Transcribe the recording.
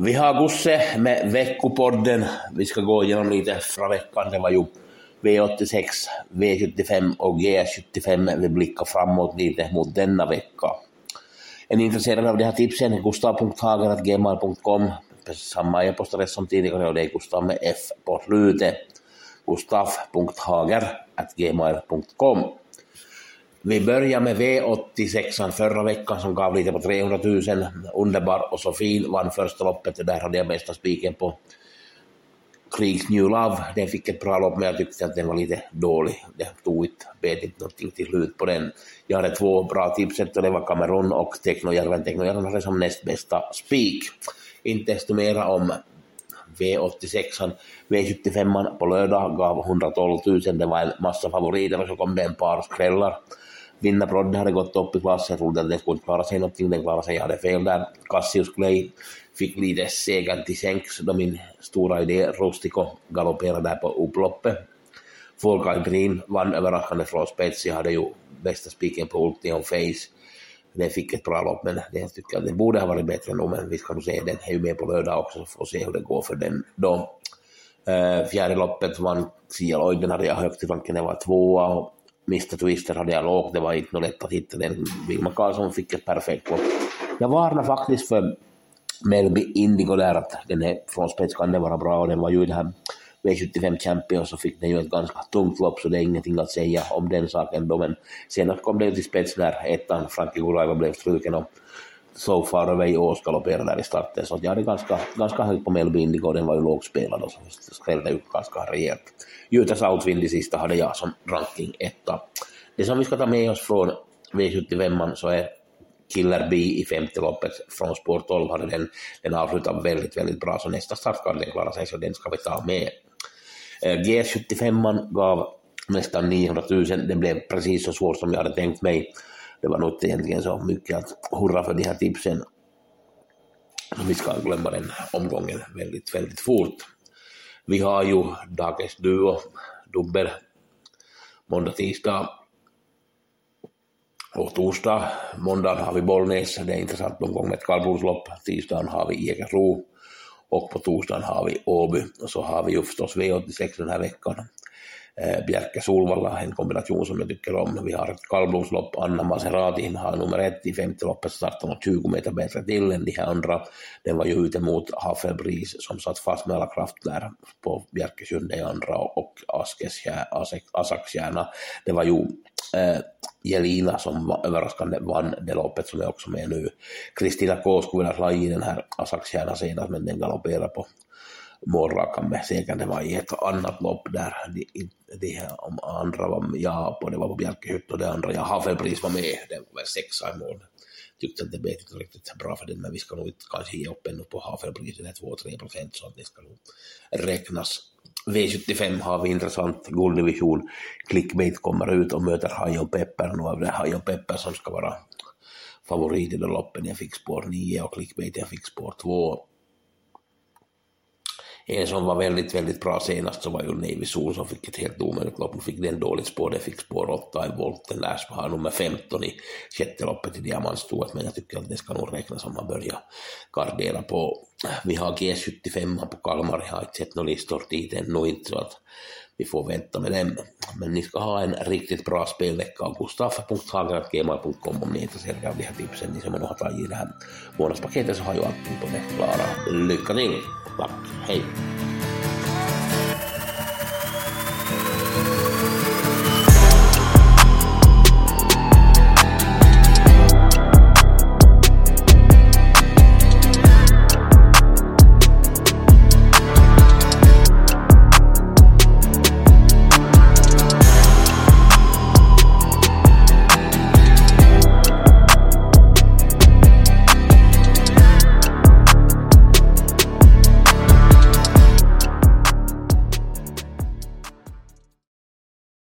Vi har Gusse med veckopodden. Vi ska gå igenom lite förra veckan. Det var ju V86, V75 och G75. Vi blickar framåt lite mot denna vecka. Är ni intresserade av de här tipsen? gustav.hager.gmail.com Samma e-postadress som tidigare och det är Gustav med F på slutet. gustav.hager.gmail.com vi börjar med V86 förra veckan som gav lite på 300 000. Underbar och så fin, vann första loppet. Där hade jag bästa spiken på Krigs New Love. Den fick ett bra lopp men jag tyckte att den var lite dålig. Det tog inte, bet inte någonting till slut på den. Jag hade två bra tips och det var Cameron och Teknojärven. Teknojärven hade som näst bästa spik. Inte desto mera om V86. V75 på lördag gav 112 000. Det var en massa favoriter och så kom det en par skrällar. Vinnarbrodde hade gått upp i klass, jag trodde att den skulle klara sig någonting, den klarade sig, jag hade fel där. Cassius Clay fick lite segern till sänks då min stora idé Rustico galopperade där på upploppet. Folkal Green vann överraskande från spets, jag hade ju bästa spiken på Ultion Face. Den fick ett bra lopp, men det tycker jag den borde ha varit bättre nu, men vi ska nog se, den är ju med på lördag också, och se hur det går för den då. Eh, fjärde loppet vann Sia Lloyd, den hade jag högt i ranken, den var tvåa och Mr Twister hade jag lågt, det var inte något lätt att hitta den. Wilma Karlsson fick ett perfekt lopp. Jag varnar faktiskt för Melby Indigo där att den är, från spets kan den vara bra och den var ju i det här V75 Champion så fick den ju ett ganska tungt lopp så det är ingenting att säga om den saken då men senare kom det ju till spets när ettan Frankie Guraiva blev struken och So Far Away Ås galopperade där i starten så jag hade ganska, ganska högt på Melby Indigo den var ju lågspelad och så skrällde ut ganska rejält. Utah Southwind i sista hade jag som ranking etta. Det som vi ska ta med oss från V75 så är Killer B i femte loppet från spår 12 hade den, den avslutat väldigt, väldigt bra, så nästa start kan den klara sig, så den ska vi ta med. Eh, G75 gav nästan 900 000, den blev precis så svår som jag hade tänkt mig. Det var nog inte egentligen så mycket att hurra för de här tipsen. Vi ska glömma den omgången väldigt, väldigt fort. Vi har ju dagens duo, dubbel, måndag, tisdag och torsdag. Måndagen har vi Bollnäs, det är intressant någon gång med ett kallblodslopp. Tisdagen har vi Jägersro och på torsdagen har vi Åby. Och så har vi ju förstås V86 den här veckan Eh, Bjerke Solvalla, en kombination som jag tycker om. Vi har ett kallblodslopp, Anna Maserati har nummer ett i femte loppet, startade något 20 meter bättre till än de här andra. Den var ju ute mot Haffelbris som satt fast med alla kraft där på Bjerke sjunde i andra och Asakstjärna. Det var ju eh, Jelina som var överraskande vann det loppet som är också med nu. Kristina K skulle vilja slå i den här Asakstjärna senast men den galopperar på målrakamme segern. Det var i ett annat lopp där de, de om andra var med, ja på, det var på Bjärkehytt och det andra, ja Havelpris var med, den var sexa i mål. Tyckte att det blev inte riktigt bra för den, men vi ska nog inte kanske ge upp ännu på Havelpris, det är 2-3 procent så att det ska nog räknas. V75 har vi intressant gulddivision. Clickbait kommer ut och möter Hajon Pepper. Nu är det Hajon Pepper som ska vara favorit i det loppen. Jag fick spår 9 och Clickbait jag fick spår 2. En som var väldigt, väldigt bra senast så var ju Navy Sol som fick ett helt omöjligt lopp. Nu fick den dåligt spår, det fick spår 8 i volten där som har nummer 15 i sjätte loppet i diamantstoet, men jag tycker att det ska nog räknas om man börjar gardera på. Vi har G75 på Kalmar, jag har inte sett några listor dit ännu inte, så att vi får vänta med dem. Men ni ska ha en riktigt bra spelvecka av gustaf.hager.gmail.com om ni är intresserade av de här tipsen. Ni som har tagit i det här månadspaketet så har ju allting på det klara. Lycka till! Tack, hej!